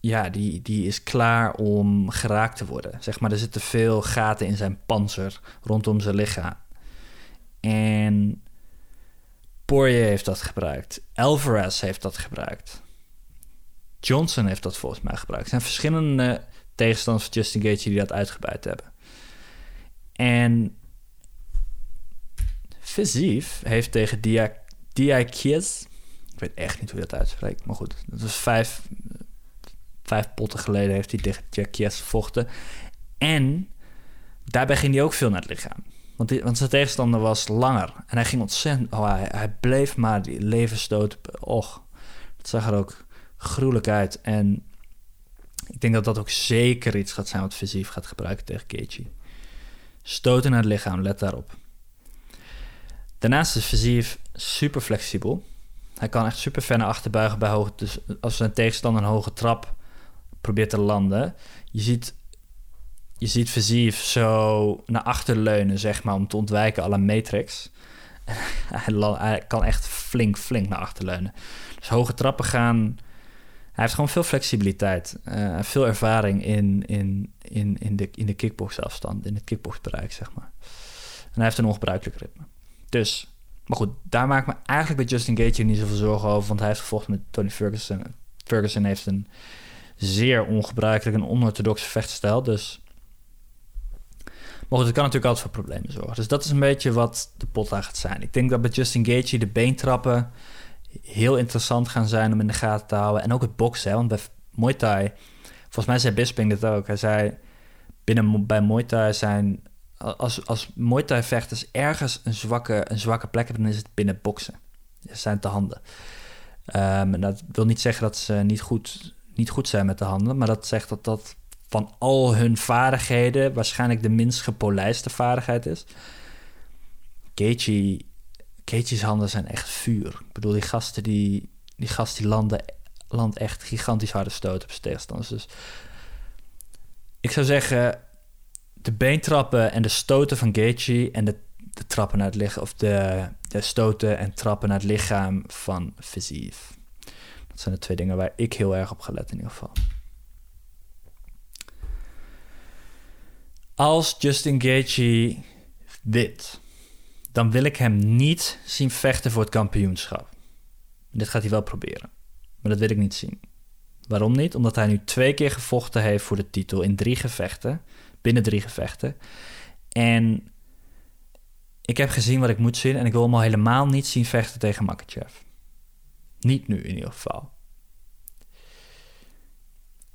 ja, die, die is klaar om geraakt te worden. Zeg maar, er zitten veel gaten in zijn panzer rondom zijn lichaam. En Poirier heeft dat gebruikt. Alvarez heeft dat gebruikt. Johnson heeft dat volgens mij gebruikt. Er zijn verschillende tegenstanders van Justin Gaethje die dat uitgebuit hebben. En Visief heeft tegen Diakies... Ik weet echt niet hoe je dat uitspreekt, maar goed. Dat was vijf, vijf potten geleden heeft hij tegen Diakies gevochten. En daarbij ging hij ook veel naar het lichaam. Want, want zijn tegenstander was langer. En hij ging ontzettend... Oh, hij, bleef maar die levensstoot... Och, het zag er ook gruwelijk uit. En ik denk dat dat ook zeker iets gaat zijn wat Visief gaat gebruiken tegen Gaethje. Stoten naar het lichaam, let daarop. Daarnaast is Visief super flexibel. Hij kan echt super ver naar achter buigen bij hoge... Dus als zijn tegenstander een hoge trap probeert te landen... Je ziet, je ziet Visief zo naar achter leunen, zeg maar... om te ontwijken alle Matrix. hij kan echt flink, flink naar achter leunen. Dus hoge trappen gaan hij heeft gewoon veel flexibiliteit. Uh, veel ervaring in, in, in, in, de, in de kickboxafstand, in het kickboxbereik, zeg maar. En hij heeft een ongebruikelijk ritme. Dus, maar goed, daar maak ik me eigenlijk bij Justin Gaethje niet zoveel zorgen over, want hij heeft gevochten met Tony Ferguson. Ferguson heeft een zeer ongebruikelijk en onorthodoxe vechtstijl, dus... Maar goed, het kan natuurlijk altijd voor problemen zorgen. Dus dat is een beetje wat de pot aan gaat zijn. Ik denk dat bij Justin Gaethje de beentrappen heel interessant gaan zijn om in de gaten te houden. En ook het boksen, want bij Muay Thai... Volgens mij zei Bisping dit ook. Hij zei, binnen bij Muay Thai zijn... Als, als Muay Thai vechters ergens een zwakke, een zwakke plek hebben... dan is het binnen boksen. Dat zijn de handen. En dat wil niet zeggen dat ze niet goed, niet goed zijn met de handen... maar dat zegt dat dat van al hun vaardigheden... waarschijnlijk de minst gepolijste vaardigheid is. Gaethje Gaethje's handen zijn echt vuur. Ik bedoel, die gasten die, die gast die landen, land echt gigantisch harde stoten op zijn tegenstanders. Dus ik zou zeggen, de beentrappen en de stoten van Gaethje en de, de trappen naar het lichaam, of de, de stoten en trappen naar het lichaam van Fiziev. Dat zijn de twee dingen waar ik heel erg op ga letten in ieder geval. Als Justin Gaethje wint, dan wil ik hem niet zien vechten voor het kampioenschap. Dit gaat hij wel proberen. Maar dat wil ik niet zien. Waarom niet? Omdat hij nu twee keer gevochten heeft voor de titel in drie gevechten. Binnen drie gevechten. En ik heb gezien wat ik moet zien en ik wil hem al helemaal niet zien vechten tegen Makachev. Niet nu in ieder geval.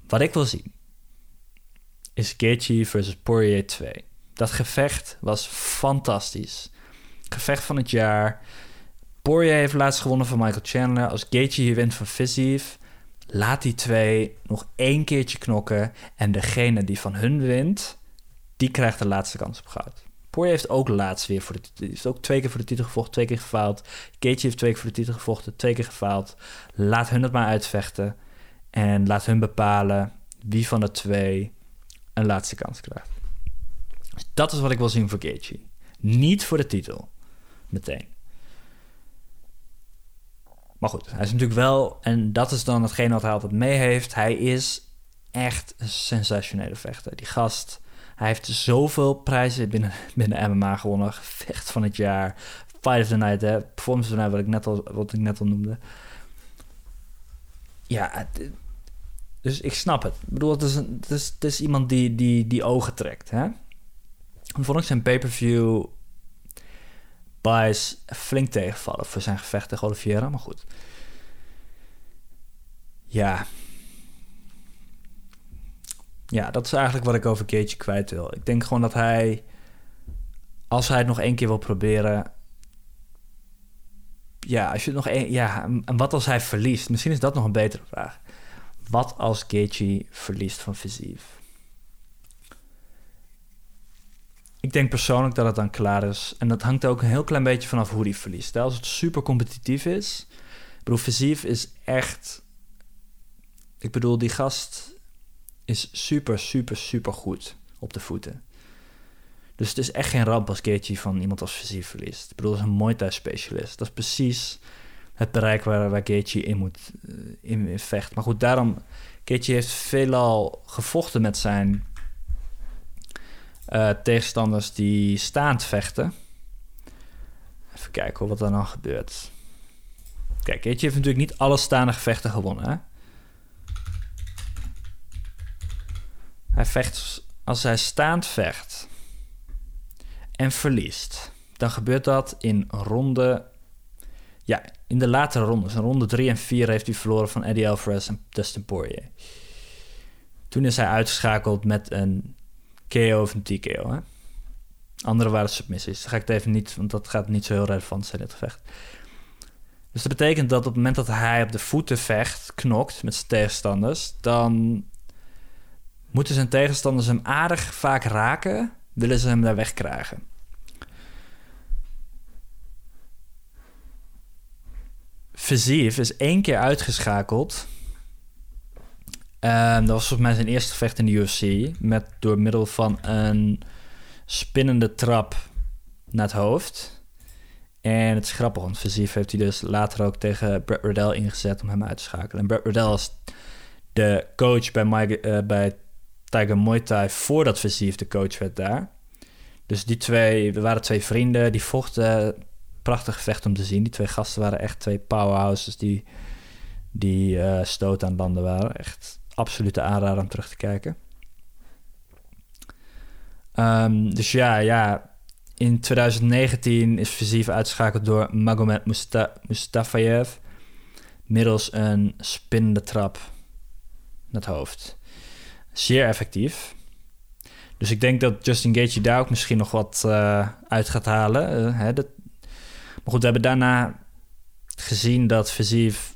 Wat ik wil zien is Gaethje versus Poirier 2. Dat gevecht was fantastisch. Gevecht van het jaar. Poirier heeft laatst gewonnen van Michael Chandler. Als Gaethje hier wint van Fiziev... laat die twee nog één keertje knokken... en degene die van hun wint... die krijgt de laatste kans op goud. Poirier heeft ook laatst weer voor de heeft ook twee keer voor de titel gevochten, twee keer gefaald. Gaethje heeft twee keer voor de titel gevochten, twee keer gefaald. Laat hun het maar uitvechten... en laat hun bepalen wie van de twee een laatste kans krijgt. Dus dat is wat ik wil zien voor Gaethje. Niet voor de titel meteen. Maar goed, hij is natuurlijk wel, en dat is dan hetgeen wat hij altijd mee heeft. Hij is echt een sensationele vechter. Die gast, hij heeft zoveel prijzen binnen, binnen MMA gewonnen. Gevecht van het jaar, Fight of the Night, hè, Performance of wat ik net al, wat ik net al noemde. Ja, dus ik snap het. Ik bedoel, het is, een, het is, het is iemand die, die, die ogen trekt. Hè? zijn pay-per-view buys flink tegenvallen voor zijn gevecht tegen Oliveira. Maar goed. Ja. Ja, dat is eigenlijk wat ik over Cage kwijt wil. Ik denk gewoon dat hij... Als hij het nog één keer wil proberen... Ja, als je nog één... Ja, en wat als hij verliest? Misschien is dat nog een betere vraag. Wat als Gaethje verliest van Visief? Ik denk persoonlijk dat het dan klaar is. En dat hangt ook een heel klein beetje vanaf hoe die verliest. Als het super competitief is, bedoel, is echt... Ik bedoel, die gast is super, super, super goed op de voeten. Dus het is echt geen ramp als Gaethje van iemand als Versief verliest. Ik bedoel, dat is een Thai specialist. Dat is precies het bereik waar, waar in moet in, in vecht. Maar goed, daarom... Gaethje heeft veelal gevochten met zijn uh, tegenstanders die staand vechten. Even kijken wat er dan gebeurt. Kijk, Gaethje heeft natuurlijk niet alle staande gevechten gewonnen. Hè? Hij vecht als hij staand vecht en verliest. Dan gebeurt dat in ronde. Ja, in de latere rondes. In ronde 3 en 4 heeft hij verloren van Eddie Alvarez en Dustin Poirier. Toen is hij uitgeschakeld met een KO of een TKO. Hè? Andere waren submissies. Dat ga ik het even niet, want dat gaat niet zo heel relevant zijn, dit gevecht. Dus dat betekent dat op het moment dat hij op de voeten vecht, knokt met zijn tegenstanders, dan moeten zijn tegenstanders hem aardig vaak raken, willen ze hem daar wegkrijgen. Versief is één keer uitgeschakeld. Um, dat was volgens mij zijn eerste gevecht in de UFC. Met door middel van een spinnende trap naar het hoofd. En het is grappig, want heeft hij dus later ook tegen Brett Riddell ingezet om hem uit te schakelen. En Brett Riddell is de coach bij, Mike, uh, bij Tiger Muay Thai voordat Versief de coach werd daar. Dus die twee, we waren twee vrienden, die vochten. Prachtig gevecht om te zien. Die twee gasten waren echt twee powerhouses die, die uh, stoot aan landen waren. Echt absolute aanrader om terug te kijken. Um, dus ja, ja, in 2019 is Versief uitgeschakeld door Magomed Musta Mustafayev middels een spinnende trap naar het hoofd. Zeer effectief. Dus ik denk dat Justin Gaethje daar ook misschien nog wat uh, uit gaat halen. Uh, hè, dat... Maar goed, we hebben daarna gezien dat Versief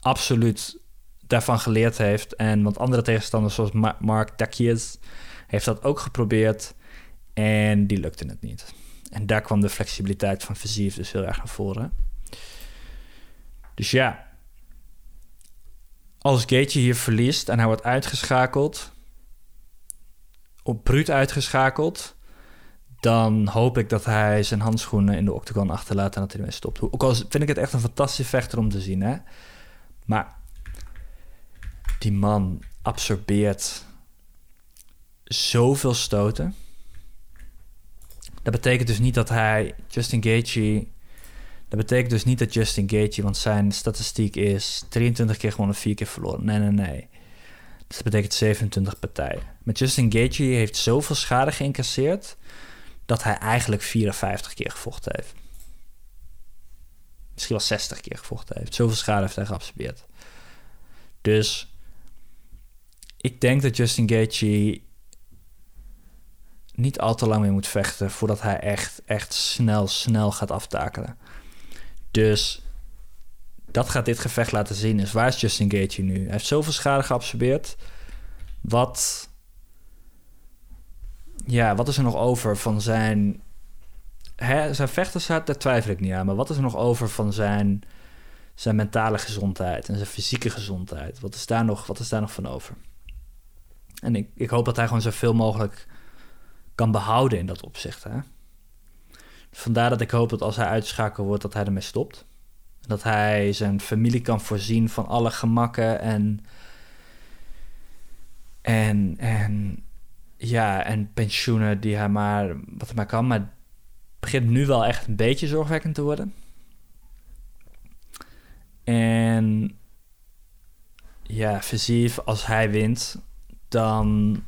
absoluut daarvan geleerd heeft. En want andere tegenstanders zoals Mark Dakies heeft dat ook geprobeerd. En die lukte het niet. En daar kwam de flexibiliteit van Versief dus heel erg naar voren. Dus ja, als Gaethje hier verliest en hij wordt uitgeschakeld, op bruut uitgeschakeld, dan hoop ik dat hij zijn handschoenen in de octagon achterlaat en dat hij ermee stopt. Ook al vind ik het echt een fantastische vechter om te zien, hè. Maar die man absorbeert zoveel stoten. Dat betekent dus niet dat hij Justin Gaethje... Dat betekent dus niet dat Justin Gaethje, want zijn statistiek is 23 keer gewonnen, 4 keer verloren. Nee, nee, nee. Dus dat betekent 27 partijen. Met Justin Gaethje heeft zoveel schade geïncasseerd dat hij eigenlijk 54 keer gevochten heeft. Misschien wel 60 keer gevochten heeft. Zoveel schade heeft hij geabsorbeerd. Dus ik denk dat Justin Gaethje niet al te lang meer moet vechten voordat hij echt, echt snel, snel gaat aftakelen. Dus dat gaat dit gevecht laten zien. Dus waar is Justin Gaethje nu? Hij heeft zoveel schade geabsorbeerd. Wat, ja, wat is er nog over van zijn... Hè, zijn vechtershart, daar twijfel ik niet aan. Maar wat is er nog over van zijn, zijn mentale gezondheid en zijn fysieke gezondheid? Wat is daar nog, wat is daar nog van over? En ik, ik hoop dat hij gewoon zoveel mogelijk kan behouden in dat opzicht. Hè? Vandaar dat ik hoop dat als hij uitschakeld wordt, dat hij ermee stopt. Dat hij zijn familie kan voorzien van alle gemakken en. En, en ja, en pensioenen die hij maar, wat hij maar kan. Maar het begint nu wel echt een beetje zorgwekkend te worden. En ja, Versief, als hij wint, dan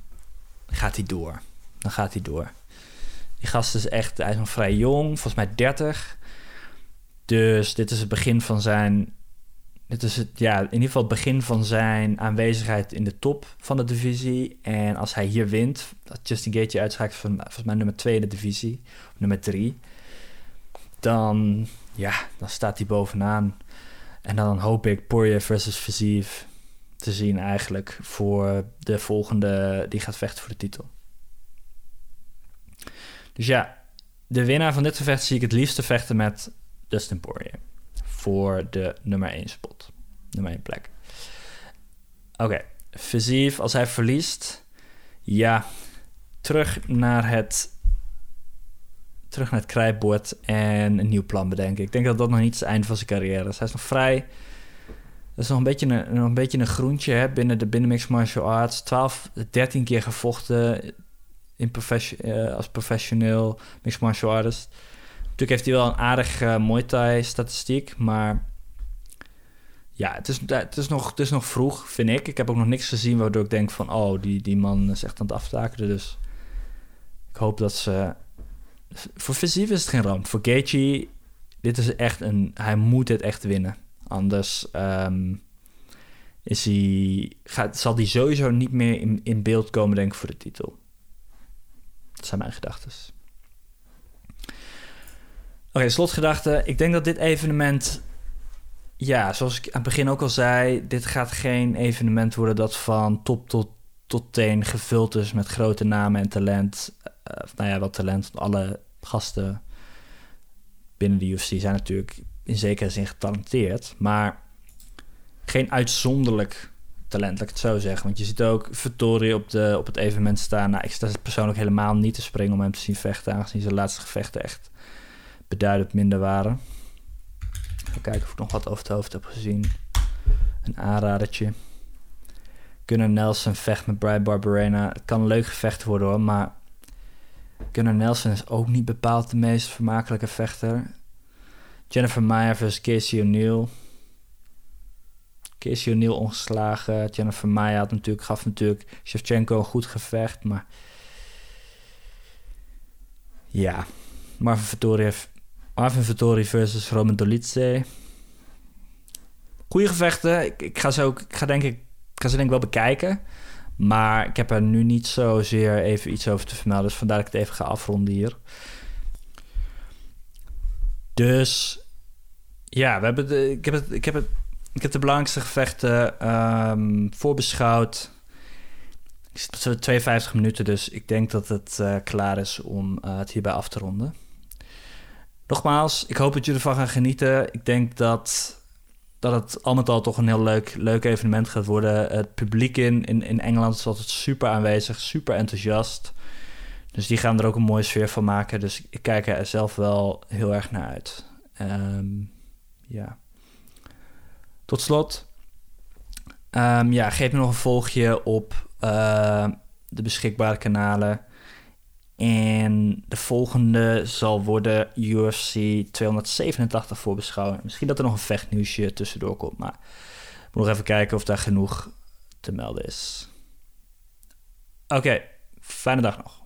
gaat hij door. Dan gaat hij door. Die gast is echt, hij is nog vrij jong, volgens mij 30. Dus dit is het begin van zijn. Dit is het, ja, in ieder geval het begin van zijn aanwezigheid in de top van de divisie. En als hij hier wint, dat Justin Gaethje uitschakelt van volgens mij nummer 2 in de divisie, nummer 3, dan, ja, dan staat hij bovenaan. En dan hoop ik Poirier versus Versief te zien eigenlijk voor de volgende die gaat vechten voor de titel. Dus ja, de winnaar van dit gevecht zie ik het liefste vechten met Dustin Poirier. voor de nummer 1 spot. Nummer 1 plek. Oké, okay. als hij verliest, ja, terug naar het terug naar het krijtbord en een nieuw plan bedenken. Ik denk dat dat nog niet het einde van zijn carrière is. Hij is nog vrij. Dat is nog een beetje een, een, beetje een groentje hè, binnen de binnen mixed martial arts. 12, 13 keer gevochten in profession, uh, als professioneel mixed martial artist. Natuurlijk heeft hij wel een aardig uh, Muay Thai statistiek, maar ja, het is, het, is nog, het is nog vroeg, vind ik. Ik heb ook nog niks gezien waardoor ik denk van... oh, die, die man is echt aan het aftakelen. Dus ik hoop dat ze... Voor Visiv is het geen ramp. Voor Gaethje, dit is echt een... Hij moet dit echt winnen. Anders um, is hij, zal hij sowieso niet meer in, in beeld komen, denk ik, voor de titel. Dat zijn mijn gedachten. Oké, slotgedachte. Ik denk dat dit evenement ja, zoals ik aan het begin ook al zei, dit gaat geen evenement worden dat van top tot, tot teen gevuld is met grote namen en talent. Uh, nou ja, wat talent. Alle gasten binnen de UFC zijn natuurlijk in zekere zin getalenteerd, maar geen uitzonderlijk talent, laat ik het zo zeggen. Want je ziet ook Vittori op, de, op het evenement staan. Nou, ik sta persoonlijk helemaal niet te springen om hem te zien vechten, aangezien zijn laatste gevechten echt beduidend minder waren. Even kijken of ik nog wat over het hoofd heb gezien. Een aanradertje. Gunnar Nelson vecht met Brian Barberena. Het kan een leuk gevecht worden hoor, maar Gunnar Nelson is ook niet bepaald de meest vermakelijke vechter. Jennifer Meyer versus Casey O'Neill. Casey O'Neill ongeslagen. Jennifer Meyer had natuurlijk, gaf natuurlijk Shevchenko een goed gevecht, maar ja, Marvin Vettori heeft Marvin Vittori versus Roman Dolidze. Goeie gevechten. Ik, ik, ga ze ook, ik ga denk ik, ik ga ze denk ik wel bekijken. Maar ik heb er nu niet zozeer even iets over te vermelden. Dus vandaar dat ik het even ga afronden hier. Dus ja, we hebben de, ik, heb het, ik, heb het, ik heb de belangrijkste gevechten um, voorbeschouwd. Ik zit zo 52 minuten, dus ik denk dat het uh, klaar is om uh, het hierbij af te ronden. Nogmaals, ik hoop dat jullie ervan gaan genieten. Ik denk dat, dat het al met al toch een heel leuk, leuk evenement gaat worden. Het publiek in, in, in Engeland is altijd super aanwezig, super enthousiast. Dus die gaan er ook een mooie sfeer van maken. Dus ik kijk er zelf wel heel erg naar uit. Um, ja. Tot slot. Um, ja, geef me nog een volgje op uh, de beschikbare kanalen. En de volgende zal worden UFC 287 voorbeschouwen. Misschien dat er nog een vechtnieuwsje tussendoor komt. Maar ik moet nog even kijken of daar genoeg te melden is. Oké, fijne dag nog.